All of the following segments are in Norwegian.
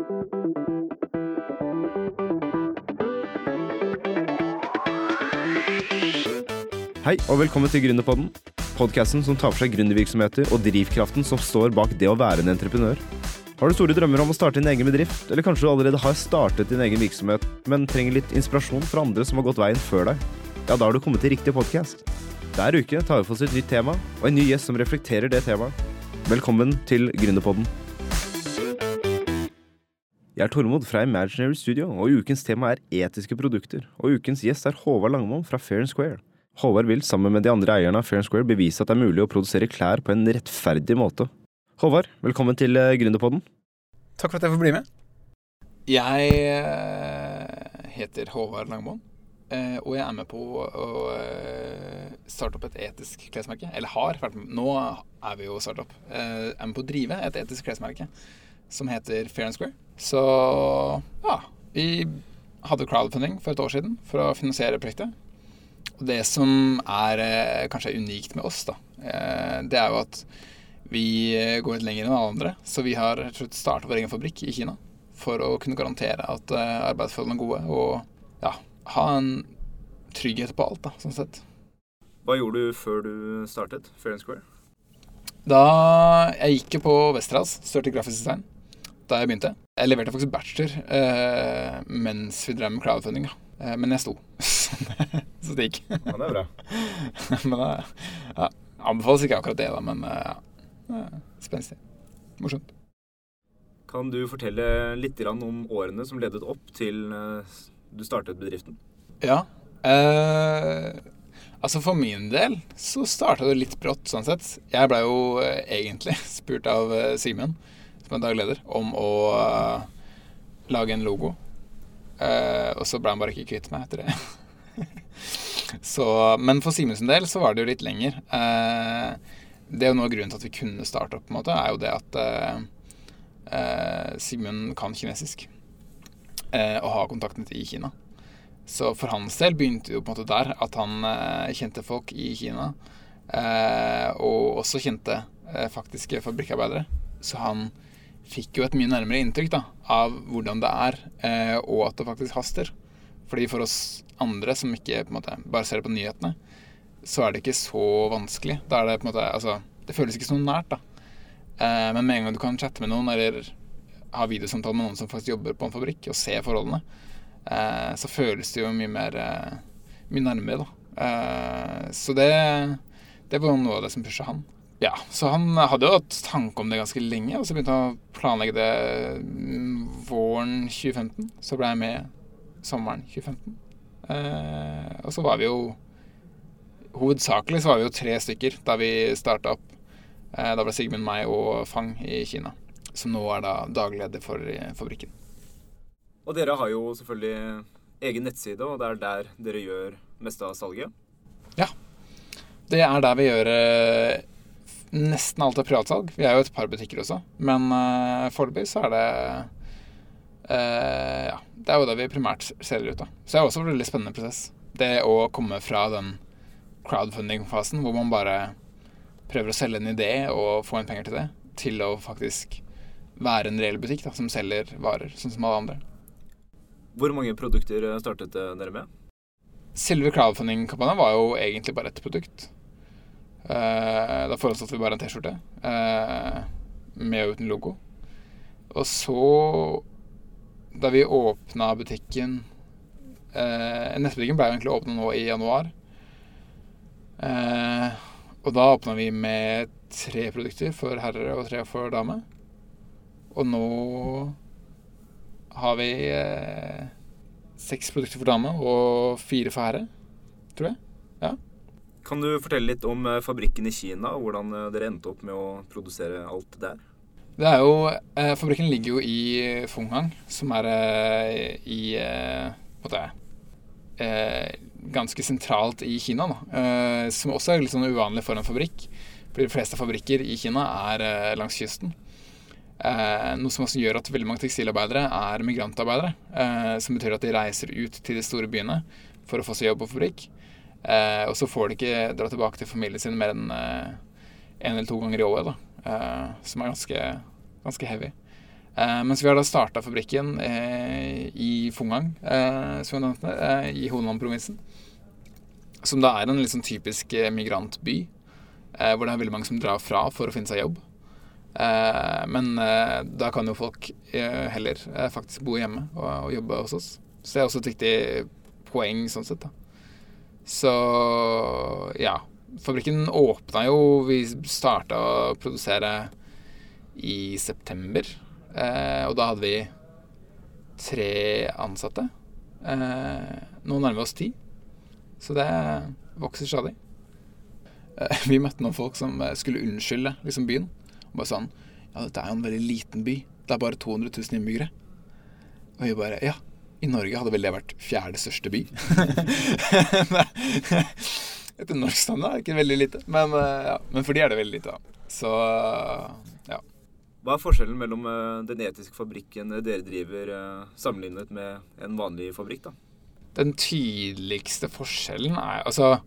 Hei, og velkommen til Gründerpodden. Podkasten som tar for seg gründervirksomheter og drivkraften som står bak det å være en entreprenør. Har du store drømmer om å starte din egen bedrift, eller kanskje du allerede har startet din egen virksomhet, men trenger litt inspirasjon fra andre som har gått veien før deg? Ja, da har du kommet til riktig podkast. Hver uke tar vi for oss et nytt tema, og en ny gjest som reflekterer det temaet. Velkommen til Gründerpodden. Jeg er Tormod fra Imaginary Studio, og ukens tema er etiske produkter. Og ukens gjest er Håvard Langmoen fra Fair Square. Håvard vil, sammen med de andre eierne av Fair Square, bevise at det er mulig å produsere klær på en rettferdig måte. Håvard, velkommen til eh, Gründerpodden. Takk for at jeg får bli med. Jeg eh, heter Håvard Langmoen, eh, og jeg er med på å starte opp et etisk klesmerke. Eller har vært med. Nå er vi jo startup. Jeg er med på å drive et etisk klesmerke som heter Fair Square. Så ja, vi hadde crowdfunding for et år siden for å finansiere prosjektet. Og det som er eh, kanskje unikt med oss, da, eh, det er jo at vi går litt lenger enn alle andre. Så vi har starta vår egen fabrikk i Kina for å kunne garantere at eh, arbeidsforholdene er gode, og ja, ha en trygghet på alt, da, sånn sett. Hva gjorde du før du startet Fair Square? Da Jeg gikk jo på Westerdals, studerte grafisk design, da jeg begynte. Jeg leverte faktisk bachelor eh, mens vi drev med crowdfunding. Eh, men jeg sto. så det gikk. Ja, det er bra. men det ja, Anbefales ikke akkurat det, da, men eh, ja, spenstig. Morsomt. Kan du fortelle litt om årene som ledet opp til du startet bedriften? Ja. Eh, altså For min del så starta det litt brått, sånn sett. Jeg blei jo egentlig spurt av Simen, som er dagleder, om å lage en logo Uh, og så ble han bare ikke kvitt meg etter det. så, men for Simens del så var det jo litt lenger. Uh, det er jo noe av grunnen til at vi kunne starte opp, på en måte, er jo det at uh, Simen kan kinesisk. og har kontaktene til i Kina. Så for hans del begynte det jo på en måte der, at han kjente folk i Kina. og også kjente faktiske fabrikkarbeidere. Så han fikk jo et mye nærmere inntrykk da, av hvordan det er, eh, og at det faktisk haster. Fordi for oss andre som ikke måte, bare ser det på nyhetene, så er det ikke så vanskelig. Da er det på en måte Altså, det føles ikke så nært, da. Eh, men med en gang du kan chatte med noen, eller ha videosamtale med noen som faktisk jobber på en fabrikk, og se forholdene, eh, så føles det jo mye mer eh, Mye nærmere, da. Eh, så det, det var noe av det som pusha han. Ja, så han hadde jo hatt tanke om det ganske lenge, og så begynte han å planlegge det mm, våren 2015. Så ble jeg med sommeren 2015. Eh, og så var vi jo Hovedsakelig så var vi jo tre stykker da vi starta opp. Eh, da ble Sigmund, meg og Fang i Kina, som nå er da dagleder for eh, fabrikken. Og dere har jo selvfølgelig egen nettside, og det er der dere gjør meste av salget? Ja. Det er der vi gjør eh, nesten alt er privatsalg. Vi er jo et par butikker også. Men uh, foreløpig så er det uh, Ja, det er jo det vi primært selger ut av. Så det er også en veldig spennende prosess. Det å komme fra den crowdfunding-fasen hvor man bare prøver å selge en idé og få inn penger til det, til å faktisk være en reell butikk da, som selger varer, sånn som alle andre. Hvor mange produkter startet dere med? Selve crowdfunding-kampanjen var jo egentlig bare ett produkt. Uh, da forutsatte vi bare en T-skjorte uh, med og uten logo. Og så, da vi åpna butikken eh, Nettbutikken ble egentlig åpna nå i januar. Eh, og da åpna vi med tre produkter for herre og tre for dame. Og nå har vi seks produkter for dame og fire for herre, tror jeg. Ja. Kan du fortelle litt om eh, fabrikken i Kina, og hvordan eh, dere endte opp med å produsere alt der? Det er jo, eh, Fabrikken ligger jo i Funghang, som er eh, i eh, måte, eh, ganske sentralt i Kina. Da. som også er litt sånn uvanlig for en fabrikk. For de fleste fabrikker i Kina er langs kysten. noe som også gjør at veldig mange tekstilarbeidere er migrantarbeidere. som betyr at de reiser ut til de store byene for å få seg jobb på fabrikk. Eh, og så får de ikke dra tilbake til familien sin mer enn én en eller to ganger i året, da. Eh, som er ganske, ganske heavy. Eh, mens vi har da starta fabrikken eh, i Fungang, eh, som jeg nevnte, eh, i Honan-provinsen. Som da er en litt sånn typisk eh, migrantby, eh, hvor det er veldig mange som drar fra for å finne seg jobb. Eh, men eh, da kan jo folk eh, heller eh, faktisk bo hjemme og, og jobbe hos oss. Så det er også et viktig poeng sånn sett, da. Så ja. Fabrikken åpna jo Vi starta å produsere i september. Eh, og da hadde vi tre ansatte. Eh, nå nærmer vi oss ti. Så det vokser stadig. Eh, vi møtte noen folk som eh, skulle unnskylde liksom byen. Og bare sånn Ja, dette er jo en veldig liten by. Det er bare 200 000 innbyggere. Og vi bare Ja, i Norge hadde vel det vært fjerde største by. Etter norsk standard er det ikke veldig lite. Men, eh, ja, men for de er det veldig lite, da. Så ja. Hva er forskjellen mellom eh, den etiske fabrikken dere driver, eh, sammenlignet med en vanlig fabrikk? da? Den tydeligste forskjellen er Altså,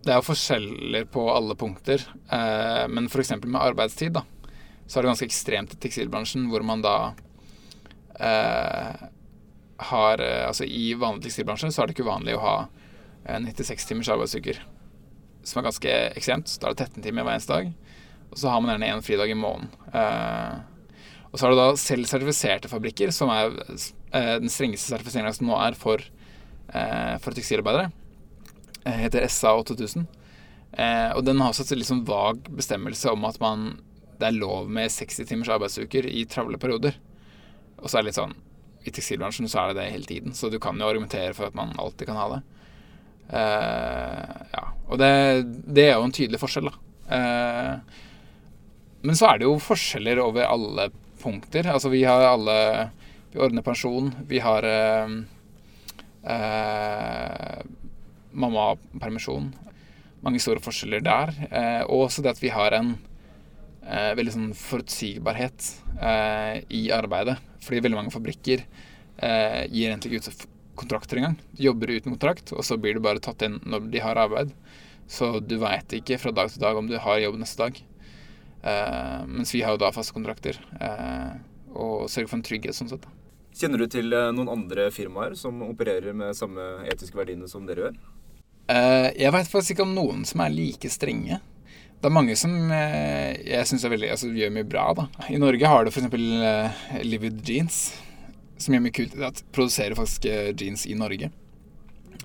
det er jo forskjeller på alle punkter. Eh, men f.eks. med arbeidstid, da, så er det ganske ekstremt i tekstilbransjen, hvor man da eh, har eh, Altså, i vanlig tekstilbransje så er det ikke uvanlig å ha eh, 96 timers arbeidsuker. Som er ganske ekstremt. Da er det 13 timer hver eneste dag. Og så har man gjerne én fridag i måneden. Eh, og så har du da selv sertifiserte fabrikker, som er eh, den strengeste sertifiseringa som nå er for, eh, for tekstilarbeidere. Eh, heter SA 8000. Eh, og den har også et litt sånn vag bestemmelse om at man, det er lov med 60 timers arbeidsuker i travle perioder. Og så er det litt sånn I tekstilbransjen så er det det hele tiden, så du kan jo argumentere for at man alltid kan ha det. Uh, ja. Og det, det er jo en tydelig forskjell, da. Uh, men så er det jo forskjeller over alle punkter. Altså vi har alle Vi ordner pensjon. Vi har uh, eh, mammapermisjon. Mange store forskjeller der. Uh, og også det at vi har en eh, veldig sånn forutsigbarhet eh, i arbeidet. Fordi veldig mange fabrikker eh, gir egentlig ikke ut kontrakter engang. Du jobber uten kontrakt, og så blir du bare tatt inn når de har arbeid. Så du veit ikke fra dag til dag om du har jobb neste dag. Eh, mens vi har jo da faste kontrakter. eh, og sørger for en trygghet sånn sett. Kjenner du til eh, noen andre firmaer som opererer med samme etiske verdiene som dere gjør? Jeg veit faktisk ikke om noen som er like strenge. Det er mange som eh, jeg syns altså, gjør mye bra. da. I Norge har du f.eks. Uh, Livid Jeans, som gjør mye kult. At produserer faktisk eh, jeans i Norge.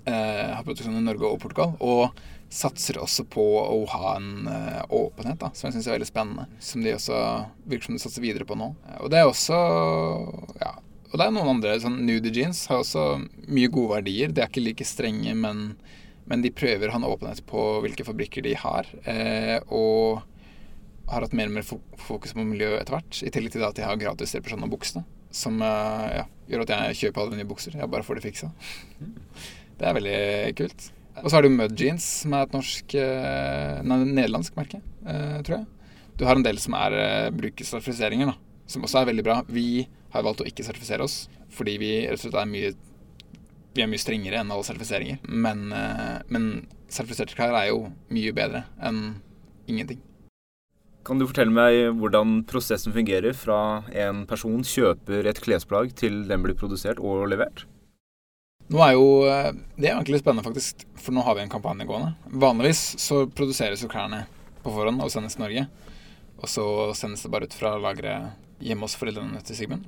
Uh, har produksjon i Norge og Portugal. Og satser også på å ha en uh, åpenhet, da, som jeg syns er veldig spennende. Som de også virker som de satser videre på nå. Eh, Og det er også ja, og det er noen andre. sånn Nudie jeans har også mye gode verdier. De er ikke like strenge, men, men de prøver å ha en åpenhet på hvilke fabrikker de har. Eh, og har hatt mer og mer fokus på miljø etter hvert. I tillegg til at de har gratis reparasjon av buksene. Som eh, ja, gjør at jeg kjøper alle nye bukser. Jeg bare får det fiksa. Det er veldig kult. Og så har du Mud Jeans, som er et norsk eh, Nei, nederlandsk merke, eh, tror jeg. Du har en del som er eh, bruker da. Som også er veldig bra. Vi har valgt å ikke sertifisere oss fordi vi rett og slett er mye vi er mye strengere enn alle sertifiseringer. Men, eh, men sertifiserte klær er jo mye bedre enn ingenting. Kan du fortelle meg hvordan prosessen fungerer fra en person kjøper et klesplagg til den blir produsert og levert? Nå er jo eh, Det er egentlig spennende, faktisk, for nå har vi en kampanje gående. Vanligvis så produseres jo klærne på forhånd og sendes til Norge. Og så sendes det bare ut fra lageret hjemme hos foreldrene til Sigmund.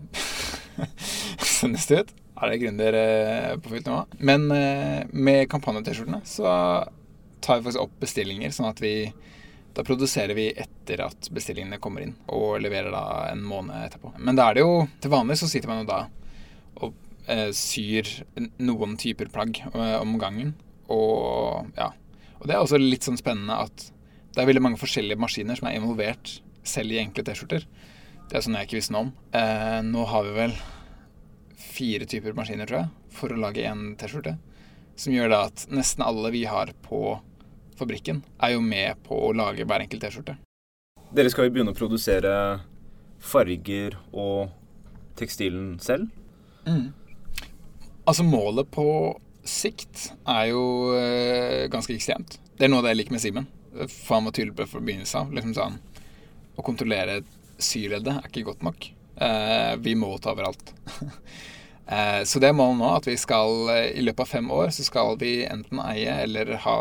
sendes det ut. Er det gründer eh, på fullt nivå? Men eh, med kampanje-T-skjortene så tar vi faktisk opp bestillinger, sånn at vi da produserer vi etter at bestillingene kommer inn, og leverer da en måned etterpå. Men da er det jo Til vanlig så sitter man jo da og eh, syr noen typer plagg eh, om gangen. Og ja. Og det er også litt sånn spennende at det er veldig mange forskjellige maskiner som er involvert selv i enkle T-skjorter. Det er sånn jeg ikke visste noe om. Eh, nå har vi vel fire typer maskiner, tror jeg, for å lage én T-skjorte. Som gjør da at nesten alle vi har på fabrikken, er jo med på å lage hver enkelt T-skjorte. Dere skal jo begynne å produsere farger og tekstilen selv. Altså målet på sikt er jo øh, ganske ekstremt. Det er noe av det jeg liker med Simen. Han var tydelig på fra begynnelsen av. Liksom sånn, å kontrollere syleddet er ikke godt nok. Eh, vi må ta over alt. eh, så det er målet nå at vi skal eh, i løpet av fem år så skal vi enten eie eller ha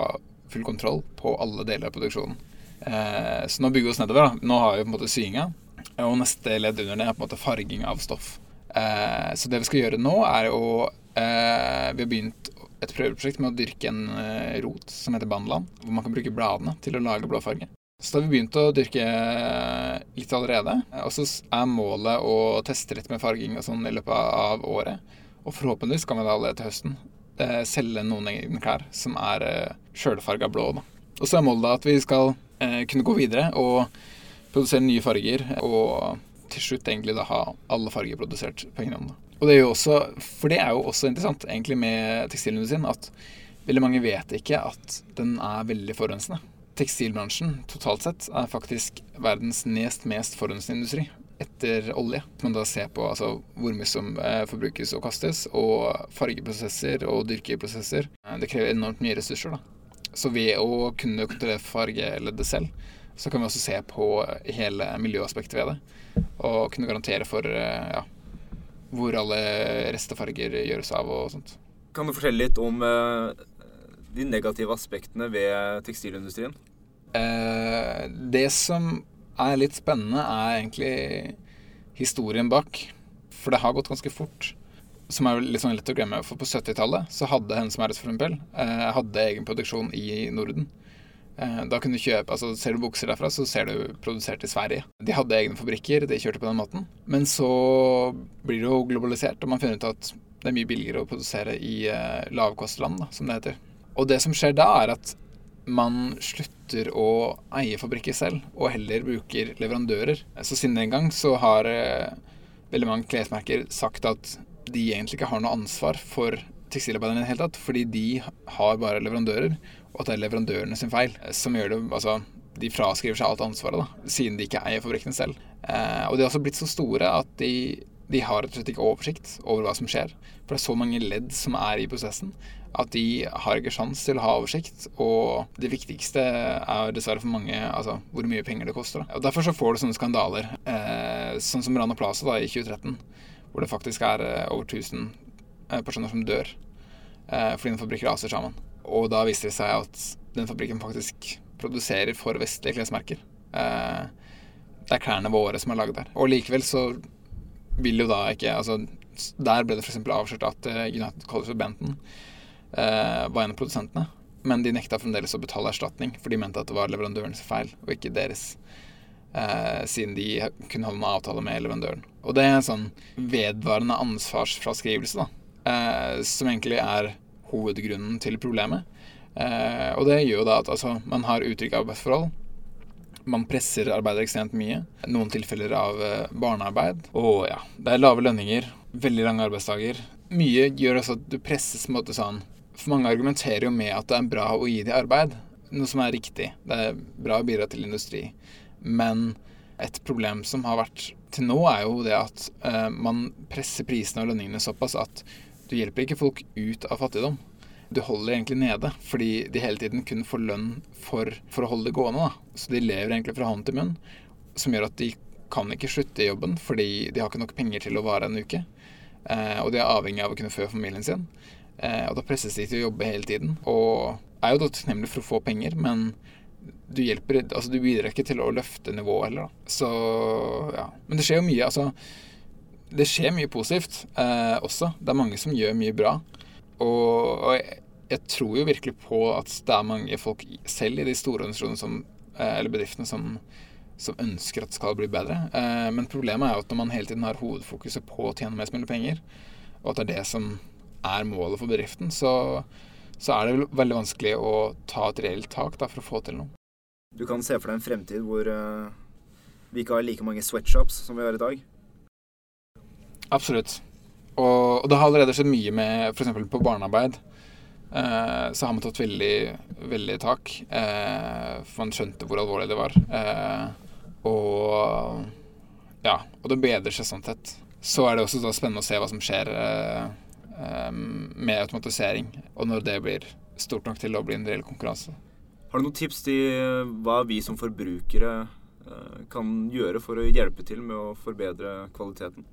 full kontroll på alle deler av produksjonen. Eh, så nå bygger vi oss nedover. da. Nå har vi på en måte syinga, og neste ledd under det er på en måte farging av stoff. Så det vi skal gjøre nå, er å Vi har begynt et prøveprosjekt med å dyrke en rot som heter bandeland, hvor man kan bruke bladene til å lage blåfarge. Så da har vi begynt å dyrke eh, litt allerede. Og så er målet å teste litt med farging og sånn i løpet av året. Og forhåpentligvis kan vi da allerede til høsten eh, selge noen egne klær som er eh, sjølfarga blå. da. Og så er målet at vi skal eh, kunne gå videre og produsere nye farger. Og til slutt egentlig da ha alle farger produsert på egen hånd. Og det er jo også, For det er jo også interessant egentlig med tekstilindustrien at veldig mange vet ikke at den er veldig forurensende. Tekstilbransjen totalt sett er faktisk verdens nest mest forurensende industri etter olje. Man da ser på altså, hvor mye som eh, forbrukes og kastes, og fargeprosesser og dyrkeprosesser. Eh, det krever enormt mye ressurser. da. Så ved å kunne kontrollere fargeleddet selv, så kan vi også se på hele miljøaspektet ved det. Og kunne garantere for eh, ja, hvor alle restefarger gjøres av og sånt. Kan du fortelle litt om de negative aspektene ved tekstilindustrien? Eh, det som er litt spennende, er egentlig historien bak. For det har gått ganske fort. Som er litt sånn lett å glemme. For på 70-tallet så hadde Hennes Maurits for eksempel eh, hadde egen produksjon i Norden. Eh, da kunne du kjøpe, altså Ser du bukser derfra, så ser du produsert i Sverige. De hadde egne fabrikker, de kjørte på den måten. Men så blir det jo globalisert, og man finner ut at det er mye billigere å produsere i lavkostland, da, som det heter. Og det som skjer da, er at man slutter å eie fabrikker selv, og heller bruker leverandører. Så siden den gang så har eh, veldig mange klesmerker sagt at de egentlig ikke har noe ansvar for tekstilarbeiderne i det hele tatt, fordi de har bare leverandører, og at det er leverandørene sin feil som gjør det Altså, de fraskriver seg alt ansvaret, da, siden de ikke eier fabrikkene selv. Eh, og de har også blitt så store at de, de har rett og slett ikke oversikt over hva som skjer. For det er så mange ledd som er i prosessen at de har ikke sjans til å ha oversikt. Og det viktigste er dessverre for mange altså, hvor mye penger det koster. Og Derfor så får du sånne skandaler, eh, sånn som Rana Plaza da, i 2013, hvor det faktisk er eh, over 1000 eh, personer som dør eh, fordi en fabrikk raser sammen. Og da viser det seg at den fabrikken faktisk produserer for vestlige klesmerker. Eh, det er klærne våre som er lagd der. Og likevel så vil jo da ikke altså, Der ble det f.eks. avslørt at uh, United College of Benton uh, var en av produsentene. Men de nekta fremdeles å betale erstatning, for de mente at det var leverandørens feil, og ikke deres. Uh, siden de kunne holde en avtale med leverandøren. Og det er en sånn vedvarende ansvarsfraskrivelse, da. som egentlig er hovedgrunnen til problemet. og det gjør jo da at altså, man har utrygge arbeidsforhold. Man presser arbeidere ekstremt mye. Noen tilfeller av barnearbeid. Og ja, det er lave lønninger, veldig lange arbeidsdager. Mye gjør også at du presses på en måte sånn For mange argumenterer jo med at det er bra å gi dem arbeid. Noe som er riktig. Det er bra å bidra til industri. Men et problem som har vært til nå, er jo det at uh, man presser prisene og lønningene såpass at du hjelper ikke folk ut av fattigdom. Du holder egentlig nede, fordi de hele tiden kun får lønn for, for å holde det gående. Da. Så de lever egentlig fra hånd til munn, som gjør at de kan ikke slutte i jobben fordi de har ikke nok penger til å vare en uke. Eh, og de er avhengig av å kunne fø familien sin. Eh, og da presses de til å jobbe hele tiden. Og er jo da takknemlig for å få penger, men du hjelper Altså, du bidrar ikke til å løfte nivået heller, da. Så ja. Men det skjer jo mye, altså. Det skjer mye positivt eh, også. Det er mange som gjør mye bra. Og, og jeg, jeg, tror jo virkelig på at det er mange folk selv i de store organisasjonene som, eh, eller bedriftene som, som, ønsker at det skal bli bedre. Eh, men problemet er jo at når man hele tiden har hovedfokuset på å tjene mest mulig penger, og at det er det som er målet for bedriften, så, så er det veldig vanskelig å ta et reelt tak da, for å få til noe. Du kan se for deg en fremtid hvor uh, vi ikke har like mange sweatshops som vi har i dag? Absolutt. Og, og det har allerede skjedd mye med f.eks. på barnearbeid. Eh, så har man tatt veldig, veldig tak. Eh, for man skjønte hvor alvorlig det var. Eh, og ja, og det bedrer seg sånn sett. Så er det også spennende å se hva som skjer eh, eh, med automatisering, og når det blir stort nok til å bli en reell konkurranse. Har du noen tips til hva vi som forbrukere eh, kan gjøre for å hjelpe til med å forbedre kvaliteten?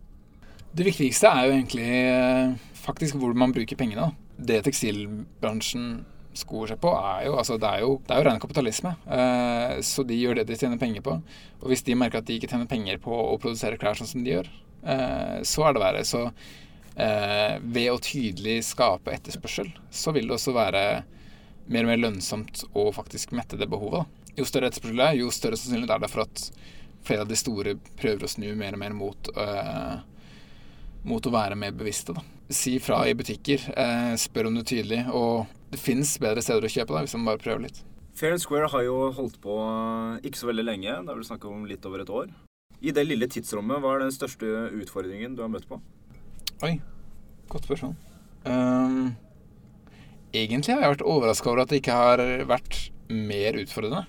Det viktigste er jo egentlig eh, faktisk hvor man bruker pengene. Det tekstilbransjen skoer seg på, er jo altså det er jo, det er jo ren kapitalisme. Eh, så de gjør det de tjener penger på. Og hvis de merker at de ikke tjener penger på å produsere klær sånn som de gjør, eh, så er det verre. Så ved å tydelig skape etterspørsel, så vil det også være mer og mer lønnsomt å faktisk mette det behovet. Jo større etterspørsel det er, jo større sannsynlighet er det for at flere av de store prøver å snu mer og mer mot, mot å være mer bevisste. Da. Si fra i butikker, eh, spør om det tydelig, og det fins bedre steder å kjøpe da, hvis man bare prøver litt. Fair Square har jo holdt på ikke så veldig lenge, det er vel snakk om litt over et år. I det lille tidsrommet, hva er den største utfordringen du har møtt på? Oi, godt spørsmål. Um, egentlig har jeg vært overraska over at det ikke har vært mer utfordrende.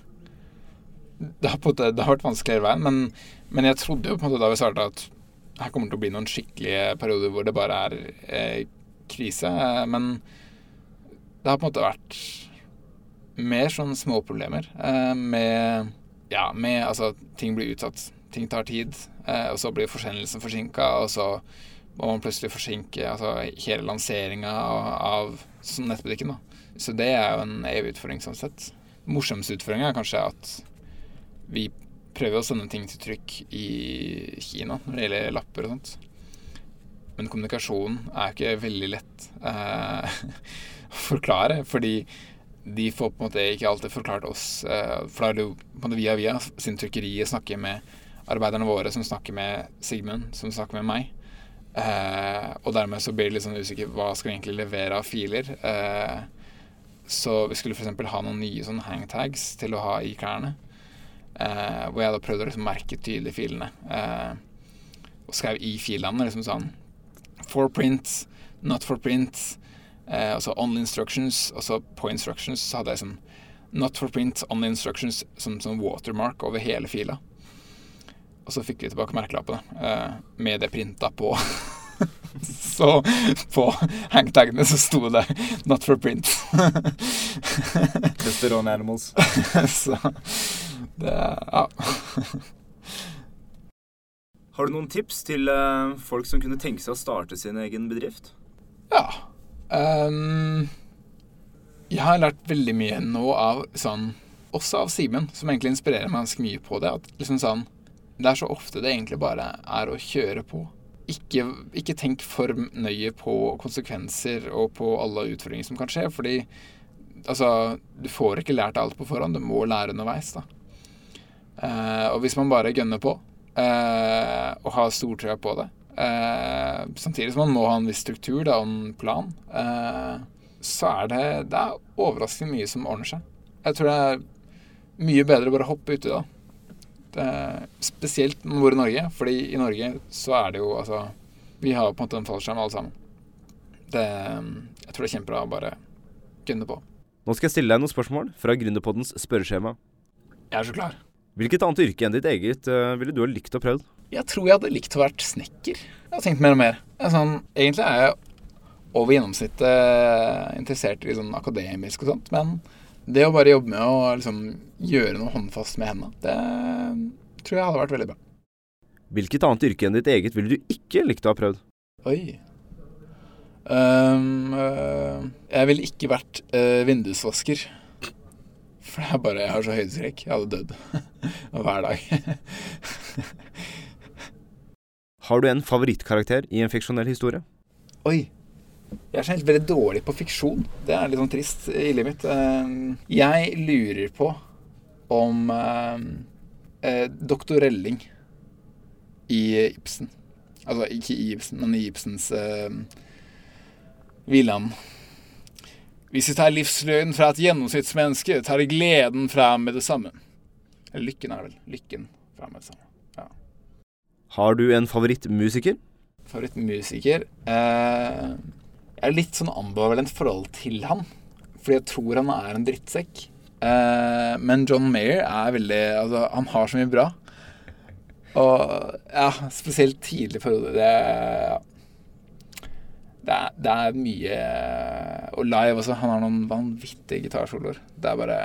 Det har, det har vært vanskelig hele veien, men, men, jeg trodde jo på en måte da vi starta at her kommer det til å bli noen skikkelige perioder hvor det bare er eh, krise. Men det har på en måte vært mer sånn småproblemer eh, med Ja, med altså ting blir utsatt. Ting tar tid, eh, og så blir forsendelsen forsinka, og så må man plutselig forsinke altså, hele lanseringa av, av sånn nettbutikken. Da. Så det er jo en evig utfordring sånn sett. Morsomste utfordringa er kanskje at vi prøver å sende ting til trykk i Kina når det gjelder lapper og sånt. Men kommunikasjonen er ikke veldig lett eh, å forklare, fordi de får på en måte ikke alltid forklart oss. Eh, for da er det jo på en måte via via siden trykkeriet snakker med arbeiderne våre, som snakker med Sigmund, som snakker med meg. Eh, og dermed så blir det litt sånn usikker hva skal vi egentlig levere av filer. Eh, så vi skulle f.eks. ha noen nye sånn hangtags til å ha i klærne. Eh, hvor jeg da prøvde å liksom merke tydelig filene. Eh, og skrev i filene liksom sånn For print, not for print. Eh, og så only instructions. Og så på instructions så hadde jeg sånn not for print, only instructions som sånn watermark over hele fila. Og så fikk vi tilbake merkelappene eh, med det printa på. så på hangtagene så sto det 'Not for print'. Testosterone on animals. så det Ja. Har du noen tips til uh, folk som kunne tenke seg å starte sin egen bedrift? Ja. Um, jeg har lært veldig mye nå av sånn Også av Simen, som egentlig inspirerer meg ganske mye på det. At liksom sånn det er så ofte det egentlig bare er å kjøre på. Ikke, ikke, tenk for nøye på konsekvenser og på alle utfordringer som kan skje. Fordi altså, du får ikke lært alt på forhånd. Du må lære underveis. da. Eh, og hvis man bare gønner på eh, og har stortrua på det, eh, samtidig som man må ha en viss struktur da, og en plan, eh, så er det, det er overraskende mye som ordner seg. Jeg tror det er mye bedre å bare hoppe uti da Det, spesielt når man bor i Norge, fordi i Norge så er det jo altså Vi har på en måte en fallskjerm alle sammen. Det, jeg tror det er kjempebra å bare gunne på. Nå skal jeg stille deg noen spørsmål fra Gründerpoddens spørreskjema. Jeg er så klar. Hvilket annet yrke enn ditt eget uh, ville du ha likt å prøvd? Jeg tror jeg hadde likt å vært snekker. Jeg har tenkt mer og mer. Sånn, egentlig er jeg over gjennomsnittet eh, interessert i sånn akademisk og sånt, men det å bare jobbe med å liksom, gjøre noe håndfast med hendene, det tror jeg hadde vært veldig bra. Hvilket annet yrke enn ditt eget ville du ikke likt å ha prøvd? Oi. Um, uh, jeg ville ikke vært uh, vindusvasker. For det er bare Jeg har så høydeskrekk. Jeg hadde dødd hver dag. har du en favorittkarakter i en fiksjonell historie? Oi. Jeg er generelt veldig dårlig på fiksjon. Det er litt sånn trist i livet mitt. Eh, jeg lurer på om eh, eh, doktor Relling i Ibsen Altså ikke i Ibsen, men i Ibsens uh, Villand. Hvis vi tar livsløgn fra et gjennomsnittsmenneske, tar gleden fra med det samme. Eller lykken er det vel. Lykken fra med det. Ja. Har du en favorittmusiker? Favorittmusiker eh, jeg er litt sånn ambivalent forhold til han. Fordi jeg tror han er en drittsekk. Eh, men John Mayer er veldig Altså, han har så mye bra. Og ja, spesielt tidlig periode. Det, ja. det, er, det er mye Og live også. Han har noen vanvittige gitarsoloer. Det er bare.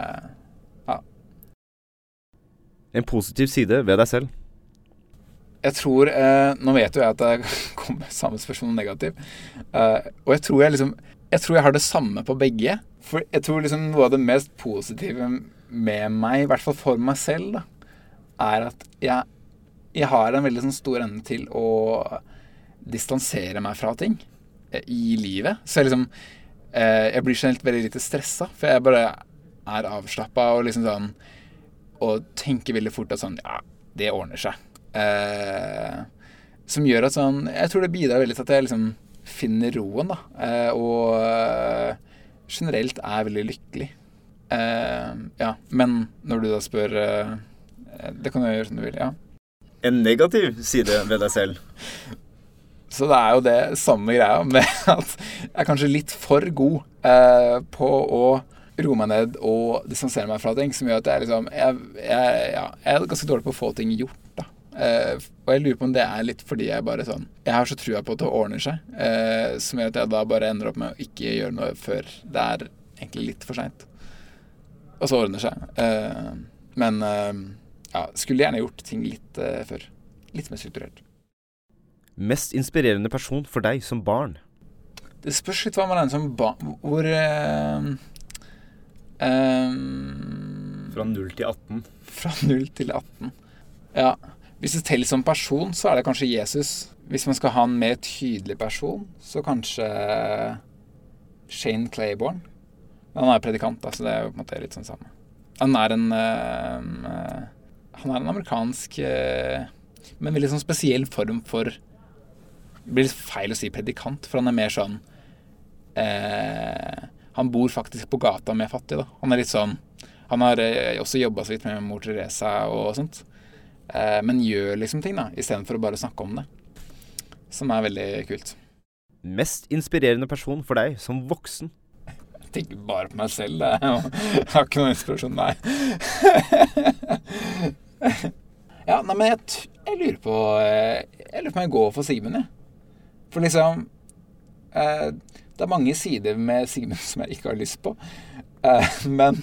En positiv side ved deg selv. Jeg tror eh, Nå vet jo jeg at det kommer samme spørsmål negativ. Eh, og jeg tror jeg liksom Jeg tror jeg har det samme på begge. For jeg tror liksom noe av det mest positive med meg, i hvert fall for meg selv, da, er at jeg, jeg har en veldig sånn stor evne til å distansere meg fra ting eh, i livet. Så jeg liksom eh, Jeg blir generelt veldig lite stressa, for jeg bare er avslappa og liksom sånn Og tenker veldig fort at sånn Ja, det ordner seg. Eh, som gjør at sånn Jeg tror det bidrar veldig til at jeg liksom finner roen, da. Eh, og eh, generelt er veldig lykkelig. Eh, ja. Men når du da spør eh, Det kan du gjøre som du vil. Ja. En negativ side ved deg selv. Så det er jo det samme greia med at jeg er kanskje litt for god eh, på å roe meg ned og distansere meg fra ting, som gjør at jeg liksom Jeg, jeg, ja, jeg er ganske dårlig på å få ting gjort, da. Eh, og jeg lurer på om det er litt fordi jeg bare sånn Jeg har så trua på at det ordner seg, eh, som gjør at jeg da bare ender opp med å ikke gjøre noe før det er egentlig litt for seint. Og så ordner det seg. Eh, men eh, ja, skulle gjerne gjort ting litt eh, før. Litt mer strukturert. Mest inspirerende person for deg som barn? Det spørs litt hva man er som barn Hvor eh, eh, Fra 0 til 18. Fra 0 til 18. Ja. Hvis det teller som person, så er det kanskje Jesus. Hvis man skal ha en mer tydelig person, så kanskje Shane Claiborne. Men han er predikant, da, så det er jo på en måte litt sånn samme. Han er en eh, Han er en amerikansk eh, Men veldig sånn spesiell form for Det blir litt feil å si predikant, for han er mer sånn eh, Han bor faktisk på gata med fattige, da. Han er litt sånn Han har eh, også jobba så vidt med mor Teresa og sånt. Eh, men gjør liksom ting, da, istedenfor å bare snakke om det. Som er veldig kult. Mest inspirerende person for deg som voksen? Jeg tenker bare på meg selv. Jeg har ikke noen inspirasjon, nei. ja, nei, men jeg, jeg lurer på eh, Jeg lurer på om jeg går for Simen, jeg. For liksom eh, Det er mange sider med Sigmund som jeg ikke har lyst på. Eh, men,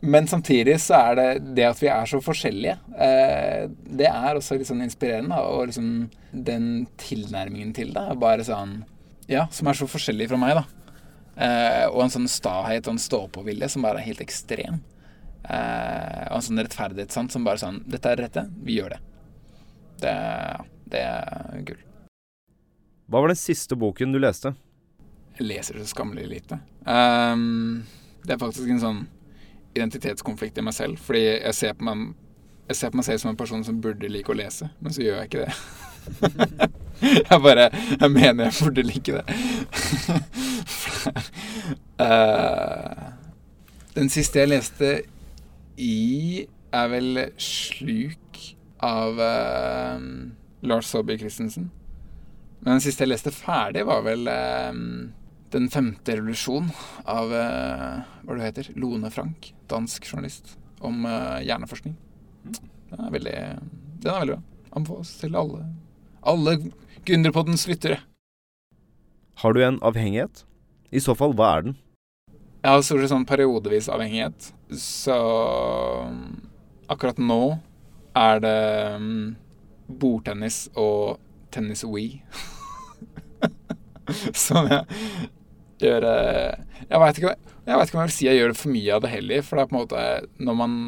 men samtidig så er det det at vi er så forskjellige, eh, det er også litt sånn inspirerende. Og liksom den tilnærmingen til det bare sånn Ja, som er så forskjellig fra meg, da. Eh, og en sånn stahet og en stå-på-vilje som bare er helt ekstrem. Og en sånn rettferdighetssans som bare sånn Dette er rette, vi gjør det. Det, det er gull. Hva var den siste boken du leste? Jeg leser så skammelig lite. Um, det er faktisk en sånn identitetskonflikt i meg selv, fordi jeg ser meg jeg ser på meg selv som en person som burde like å lese, men så gjør jeg ikke det. jeg bare Jeg mener jeg burde like det. uh, den siste jeg leste i, er vel 'Sluk' av uh, Lars Saabye Christensen. Men den siste jeg leste ferdig, var vel eh, Den femte revolusjon av eh, hva det heter, Lone Frank, dansk journalist, om eh, hjerneforskning. Den er veldig, den er veldig bra. Anbefales til alle. Alle Gunderpoddens lyttere. Har du en avhengighet? I så fall, hva er den? Jeg har stort sett sånn periodevis avhengighet, så akkurat nå er det mm, bordtennis og tennis-wee. Som jeg gjør eh, Jeg veit ikke, jeg vet ikke om jeg vil si jeg gjør det for mye av det heller, for det er på en måte Når man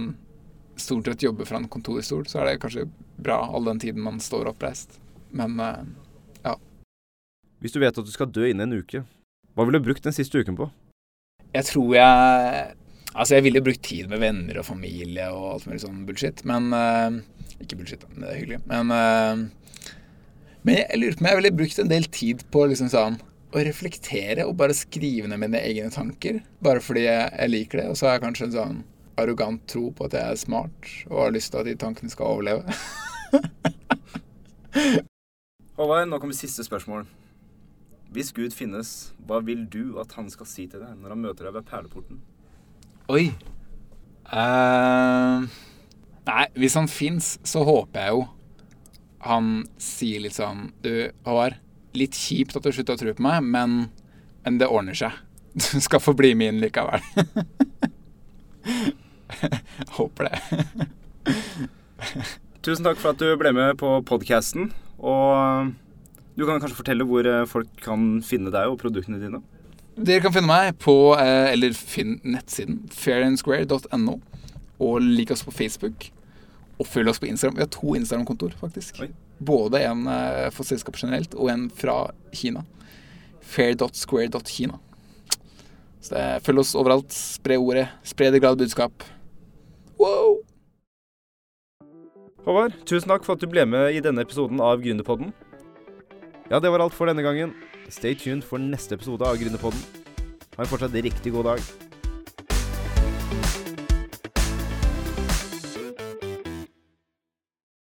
stort sett jobber fra en kontorstol, så er det kanskje bra all den tiden man står oppreist. Men ja. Hvis du vet at du skal dø innen en uke, hva ville du brukt den siste uken på? Jeg tror jeg Altså, jeg ville brukt tid med venner og familie og alt mulig sånn bullshit, men uh, Ikke bullshit, men det er hyggelig. Men, uh, men jeg lurer på om jeg ville brukt en del tid på liksom sånn å reflektere og bare skrive ned mine egne tanker. Bare fordi jeg, jeg liker det. Og så har jeg kanskje en sånn arrogant tro på at jeg er smart og har lyst til at de tankene skal overleve. Håvard, nå kommer siste spørsmål. Hvis Gud finnes, hva vil du at han skal si til deg når han møter deg ved perleporten? Oi. Uh, nei, hvis han fins, så håper jeg jo han sier litt sånn Du, Håvard. Litt kjipt at du slutta å tro på meg, men, men det ordner seg. Du skal få bli min likevel. håper det. Tusen takk for at du ble med på podkasten. Og du kan kanskje fortelle hvor eh, folk kan finne deg og produktene dine? Dere kan finne meg på eh, eller finn nettsiden fairandsquare.no. Og lik oss på Facebook. Og følg oss på Instagram. Vi har to Instagram-kontor, faktisk. Oi. Både en eh, for selskapet generelt og en fra Kina. Fair.square.kina. Så det, følg oss overalt. Spre ordet. Spre det glade budskap. Wow! Håvard, tusen takk for at du ble med i denne episoden av Gründerpodden. Ja, det var alt for denne gangen. Stay tuned for neste episode av Gründerpodden. Ha en fortsatt riktig god dag.